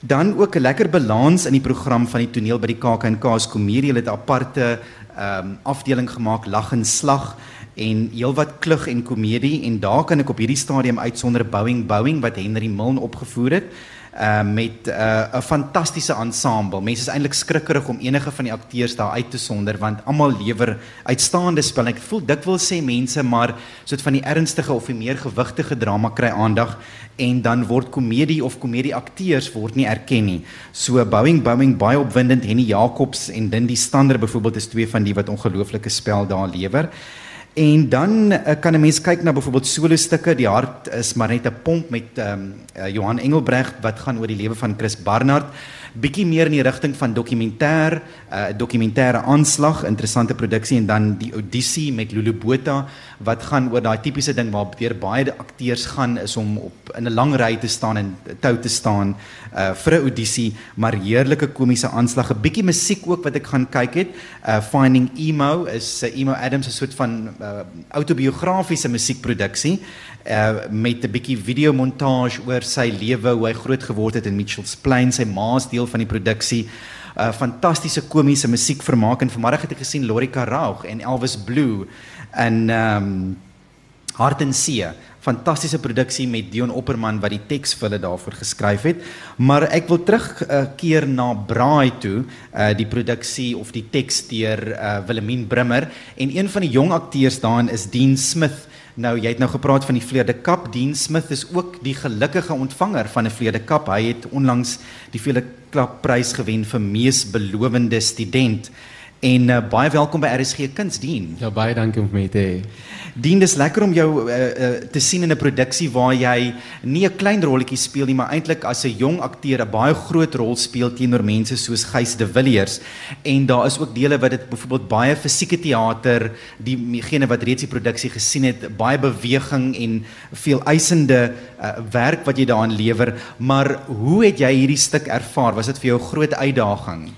Dan ook 'n lekker balans in die program van die toneel by die KAK&K se komedie hulle het 'n aparte um, afdeling gemaak lag en slag en heelwat klug en komedie en daar kan ek op hierdie stadium uitsonder Bowing Bowing wat Henry Milne opgevoer het uh met 'n uh, fantastiese ensemble. Mense is eintlik skrikkerig om enige van die akteurs daar uit te sonder want almal lewer uitstaande spel. Ek voel dikwels sê mense maar soet van die ernstige of die meer gewigtige drama kry aandag en dan word komedie of komedie akteurs word nie erken nie. So Bowing Bowing baie opwindend Henny Jacobs en Dindie Stander byvoorbeeld is twee van die wat ongelooflike spel daar lewer. En dan uh, kan 'n mens kyk na byvoorbeeld solo stukke. Die hart is maar net 'n pomp met ehm um, uh, Johan Engelbrecht wat gaan oor die lewe van Chris Barnard bietjie meer in die rigting van dokumentêr, uh, dokumentêre aanslag, interessante produksie en dan die Odyssey met Lulu Botha wat gaan oor daai tipiese ding waar deur baie akteurs gaan is om op in 'n lang ry te staan en tou te staan uh vir 'n Odyssey, maar heerlike komiese aanslag, 'n bietjie musiek ook wat ek gaan kyk het. Uh Finding Emo is uh, Emo Adams 'n soort van uh autobiografiese musiekproduksie uh met 'n bietjie videomontage oor sy lewe, hoe hy groot geword het in Mitchells Plain, sy ma's deel van die produksie. 'n uh, Fantastiese komiese musiekvermaak en vanmôre het ek gesien Lorika Raug en Elvis Blue in ehm um, Hart en See. Fantastiese produksie met Dion Opperman wat die teks vir hulle daarvoor geskryf het. Maar ek wil terug uh, keer na Braai toe, uh, die produksie of die teks deur uh, Willemien Brimmer en een van die jong akteurs daarin is Dean Smith Nou jy het nou gepraat van die Vleerde Kap. Dean Smith is ook die gelukkige ontvanger van 'n Vleerde Kap. Hy het onlangs die Vleerde Kap prys gewen vir mees belowende student. En uh, baie welkom by RSG Kunsdien. Ja, baie dankie om my te hê. Dien, dis lekker om jou uh, uh, te sien in 'n produksie waar jy nie 'n klein rolletjie speel nie, maar eintlik as 'n jong akteur 'n baie groot rol speel teenoor mense soos Gys de Villiers. En daar is ook dele wat dit byvoorbeeld baie fisieke teater, diegene wat reeds die produksie gesien het, baie beweging en veel eisende uh, werk wat jy daarin lewer. Maar hoe het jy hierdie stuk ervaar? Was dit vir jou 'n groot uitdaging?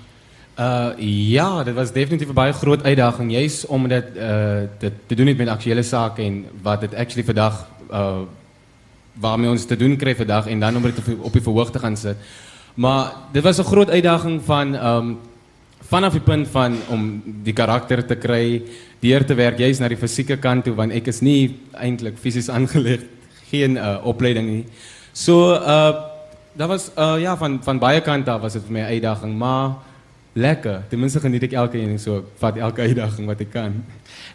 Uh ja, dit was definitief 'n baie groot uitdaging juis om dit uh dit te doen met aktuelle sake en wat dit actually vandag uh waarmee ons te doen kry vandag en dan om dit op die verhoog te gaan sit. Maar dit was 'n groot uitdaging van um vanaf die punt van om die karakter te kry, deur te werk juis na die fisieke kant toe want ek is nie eintlik fisies aangeleg, geen uh opleiding nie. So uh dat was uh ja van van baie kante af was dit vir my 'n uitdaging, maar lekker. Ten minste geniet ek elke een so vat elke uitdaging wat ek kan.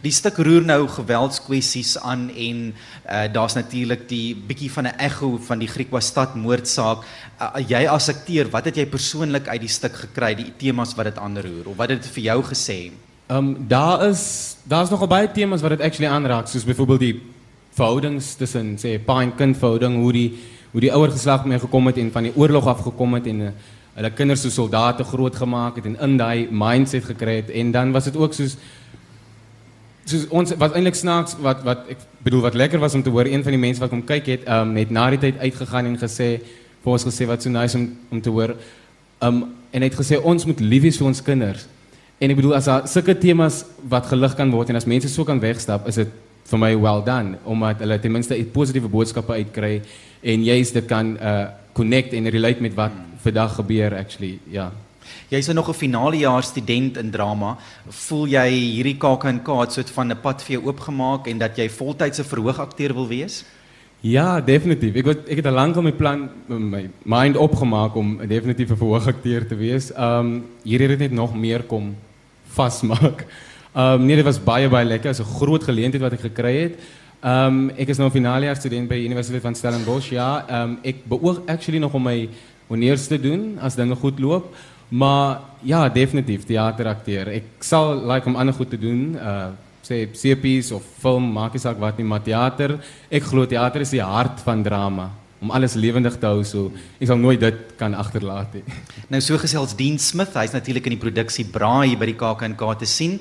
Die stuk roer nou geweldskwessies aan en uh, daar's natuurlik die bietjie van 'n ekho van die Griekwa stad moordsaak. Uh, jy as akteur, wat het jy persoonlik uit die stuk gekry, die temas wat dit aanroer of wat het dit vir jou gesê? Ehm um, daar is daar's nogal baie temas wat dit actually aanraak, soos byvoorbeeld die verhoudings tussen sê pa en kind verhouding, hoe die hoe die ouer geslag mee gekom het en van die oorlog af gekom het en uh, hulle kinders so soldate groot gemaak het en in daai mindset gekry het. En dan was dit ook soos soos ons wat eintlik snaaks wat wat ek bedoel wat lekker was om te hoor een van die mense wat kom kyk het um, net na die tyd uitgegaan en gesê vir ons gesê wat so nice om om te hoor. Um, en het gesê ons moet lief wees vir ons kinders. En ek bedoel as daar sulke temas wat gelig kan word en as mense so kan wegstap is dit vir my well done omdat hulle ten minste 'n positiewe boodskappe uitkry en jy's dit kan uh connect en relate met wat vandag gebeur actually ja Jy's nog 'n finale jaar student in drama. Voel jy hierdie KAK&K het soort van 'n pad vir jou oopgemaak en dat jy voltydse verhoogakteur wil wees? Ja, definitief. Ek het ek het al lank al my plan my mind opgemaak om definitief 'n verhoogakteur te wees. Um hier het dit net nog meer kom vasmaak. Um nee, dit was baie baie lekker. Dit is 'n groot geleentheid wat ek gekry het. Ehm um, ek is nou finaaljaar student by Universiteit van Stellenbosch. Ja, ehm um, ek beoog actually nog om my honeurs te doen as dinge goed loop. Maar ja, definitief theaterakteur. Ek sal like om ander goed te doen. Uh sê CP's of film, maak nie saak wat nie, maar theater. Ek glo theater is die hart van drama om alles lewendig te hou so. Ek sal nooit dit kan agterlaat nie. Nou so gesels Dean Smith, hy's natuurlik in die produksie Braai by die KAK&K te sien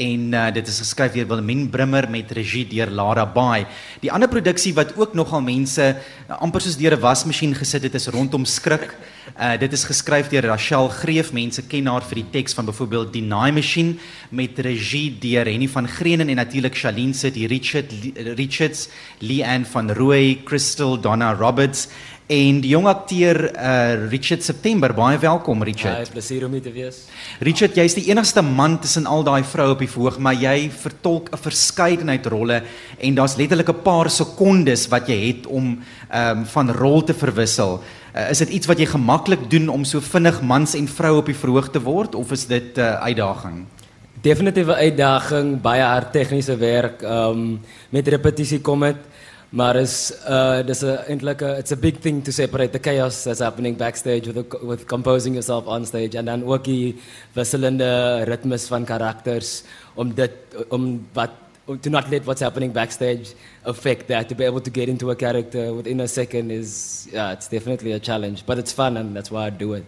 en uh, dit is geskryf deur Wilhelmine Brimmer met regie deur Lara Baai. Die ander produksie wat ook nogal mense uh, amper soos deur 'n wasmasjien gesit het is rondom skrik. Uh, dit is geskryf deur Rachel Greef. Mense ken haar vir die teks van byvoorbeeld Deny Machine met regie deur Henny van Greenen en natuurlik Shalene City Richard Richards, Leanne van Rooi, Crystal Donna Roberts en die jong akteur uh, Richard September. Baie welkom Richard. Baie plesier om hier te wees. Richard, jy's die enigste man tussen al daai vroue op die verhoog, maar jy vertolk 'n verskeidenheid rolle en daar's letterlik 'n paar sekondes wat jy het om um, van rol te verwissel. Uh, is dit iets wat jy gemaklik doen om so vinnig mans en vroue op die verhoog te word of is dit 'n uh, uitdaging? Definitiewe uitdaging, baie hard tegniese werk, um, met repetisie kom dit. Maar is uh there's a like a, it's a big thing to separate the chaos that's happening backstage with the, with composing yourself on stage and dan ook die wisselende ritmes van karakters om dit om wat to not let what's happening backstage affect that to be able to get into a character within a second is yeah it's definitely a challenge but it's fun and that's why I do it.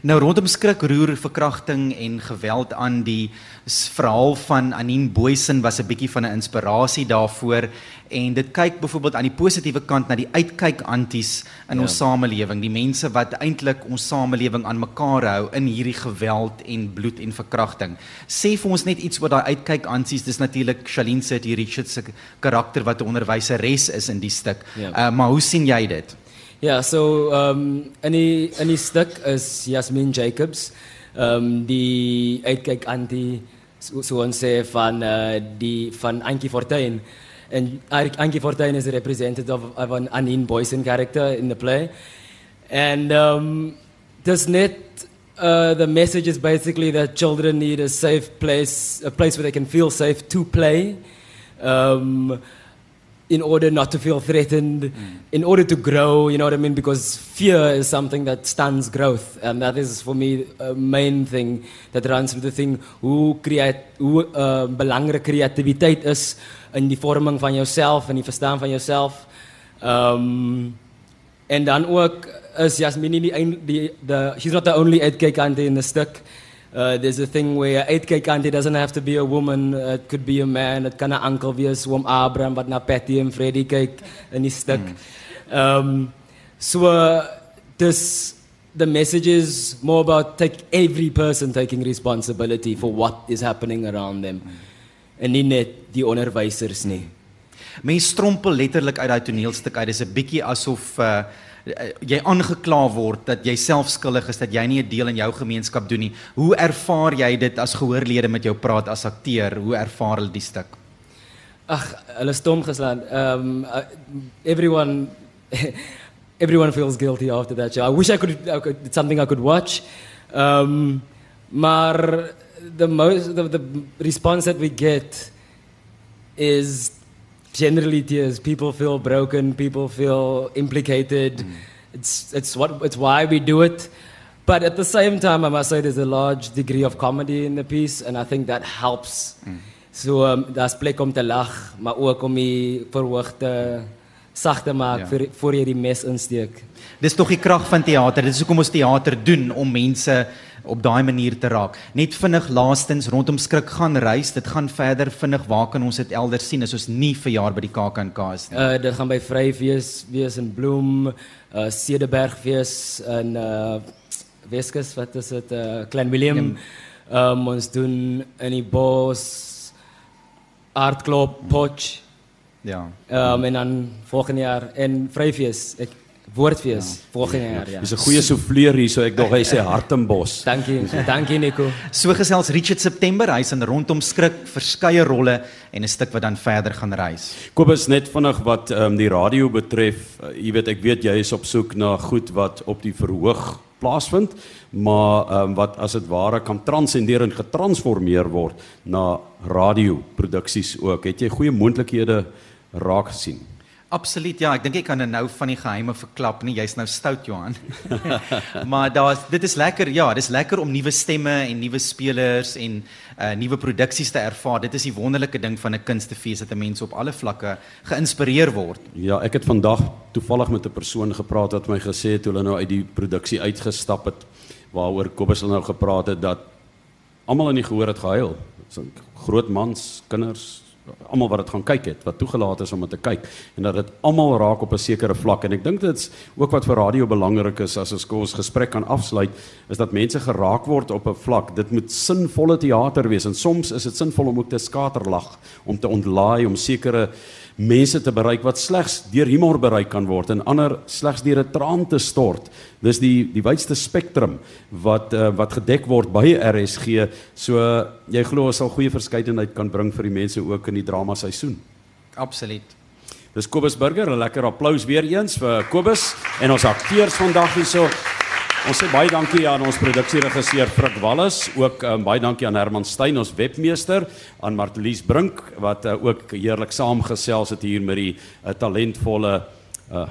Nou rondom skrik, roer, verkrachting en geweld aan die verhaal van Anine Booysen was 'n bietjie van 'n inspirasie daarvoor en dit kyk byvoorbeeld aan die positiewe kant na die uitkyk anties in ja. ons samelewing, die mense wat eintlik ons samelewing aan mekaar hou in hierdie geweld en bloed en verkrachting. Sê vir ons net iets oor daai uitkyk anties. Dis natuurlik Shalene se die Richard se karakter wat 'n onderwyseres is in die stuk. Ja. Uh, maar hoe sien jy dit? Ja, so um, in die in die stuk is Jasmin Jacobs um, die uitkyk antie so, ons sê van uh, die van Ankie Fortuin. And Ankie Fortuin is a representative of, of an Anine Boysen character in the play. And um, does net uh, the message is basically that children need a safe place, a place where they can feel safe to play. Um, in order not to feel threatened, mm. in order to grow, you know what I mean? Because fear is something that stunts growth. And that is for me a main thing that runs through the thing. Hoe, create, hoe uh, belangrijk creativiteit is in die vorming van jezelf en die verstaan van jezelf. Um, en dan ook is Jasmine die, die, the, she's not the only uitkijkante in the stuk. Uh, there's a thing where uitkyk auntie doesn't have to be a woman, uh, it could be a man, it kan 'n uncle wees, oom Abraham wat na Patty en Freddie kyk in die stuk. Mm. Um so uh, this the message is more about take every person taking responsibility for what is happening around them. Mm. En nie net die onderwysers nie. Mense strompel letterlik uit daai toneelstuk uit. Dis 'n bietjie asof uh Eh, jy aangekla word dat jy self skuldig is dat jy nie 'n deel in jou gemeenskap doen nie. Hoe ervaar jy dit as gehoorlede met jou praat as akteur? Hoe ervaar hulle die stuk? Ag, hulle stom geslaan. Um uh, everyone everyone feels guilty after that show. I wish I could, I could it's something I could watch. Um maar the most the, the response that we get is generally tears. People feel broken. People feel implicated. Mm. It's it's what it's why we do it. But at the same time, I must say there's a large degree of comedy in the piece, and I think that helps. Mm. So um, daar's plek om te lag, maar ook om die sag te maak ja. vir voor jy die mes insteek. Dis tog die krag van teater. Dit is hoekom ons teater doen om mense op daai manier te raak. Net vinnig laastens rondom skrik gaan reis. Dit gaan verder vinnig. Waar kan ons dit elders sien as ons nie vir jaar by die KAK&K is nie? Uh dit gaan by Vryfees wees in Bloem, uh Cederberg wees in uh Weskus, wat is dit? Uh Klein Willem. Um ons doen in die bos Aardklop Potch. Ja. Um en dan volgende jaar in Vryfees. Ek Woordfees ja. volgende jaar ja. Dis 'n goeie souffleur hier so ek dog hy sê Hartenbos. Dankie. Dankie Nico. So gesels Richard September, hy's in rondom skrik verskeie rolle en 'n stuk wat dan verder gaan reis. Kobus net vinnig wat ehm um, die radio betref, uh, jy weet ek weet jy is op soek na goed wat op die verhoog plaasvind, maar ehm um, wat as dit ware kan transcendeer en getransformeer word na radio produksies ook. Het jy goeie moontlikhede raak gesien. Absoluut ja, ek dink ek kan nou van die geheime verklap nie. Jy's nou stout Johan. maar daar's dit is lekker ja, dis lekker om nuwe stemme en nuwe spelers en uh nuwe produksies te ervaar. Dit is die wonderlike ding van 'n kunstefees dat mense op alle vlakke geïnspireer word. Ja, ek het vandag toevallig met 'n persoon gepraat wat my gesê het toe hulle nou uit die produksie uitgestap het waaroor Kobus nou gepraat het dat almal in die gehoor het gehuil. So groot mans, kinders, almal wat dit gaan kyk het, wat toegelaat is om dit te kyk en dat dit almal raak op 'n sekere vlak en ek dink dit's ook wat vir radio belangrik is as ons ons gesprek kan afsluit is dat mense geraak word op 'n vlak. Dit moet sinvolle teater wees en soms is dit sinvol om ook te skaterlag, om te ontlaai, om sekere mense te bereik wat slegs deur humor bereik kan word en ander slegs deur 'n traan te stort. Dis die die wydste spektrum wat uh, wat gedek word by RSG. So uh, jy glo ons sal goeie verskeidenheid kan bring vir die mense ook in die drama seisoen. Absoluut. Dis Kobus Burger, 'n lekker applous weer eens vir Kobus en ons akteurs vandag hierso. Ons sê baie dankie aan ons produksieregisseur Frik Wallis, ook um, baie dankie aan Herman Stein ons webmeester, aan Martelies Brink wat uh, ook heerlik saamgesels het hier met die uh, talentvolle uh,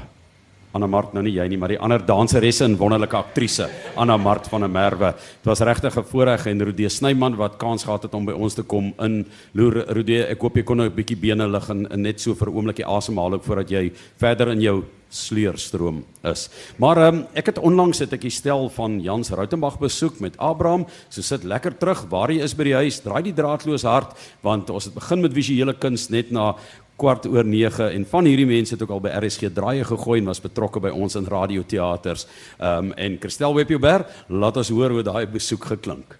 Anna Mart nou nie jy nie, maar die ander danseresse en wonderlike aktrise, Anna Mart van der Merwe. Dit was regtig 'n voorreg en Rudee Snyman wat kans gehad het om by ons te kom in Loer Rudee. Ek hoop jy kon nou 'n bietjie bene lig en, en net so vir 'n oombliekie asemhaal ook voordat jy verder in jou sleurstroom is. Maar um, ek het onlangs het ek die stel van Jans Rautenbach besoek met Abraham. So sit lekker terug waar hy is by die huis. Draai die draadloos hard want ons het begin met visuele kuns net na kwart oor 9 en van hierdie mense het ook al by RSG draaie gegooi en was betrokke by ons in radioteaters. Ehm um, en Christel Webber, laat ons hoor hoe daai besoek geklink.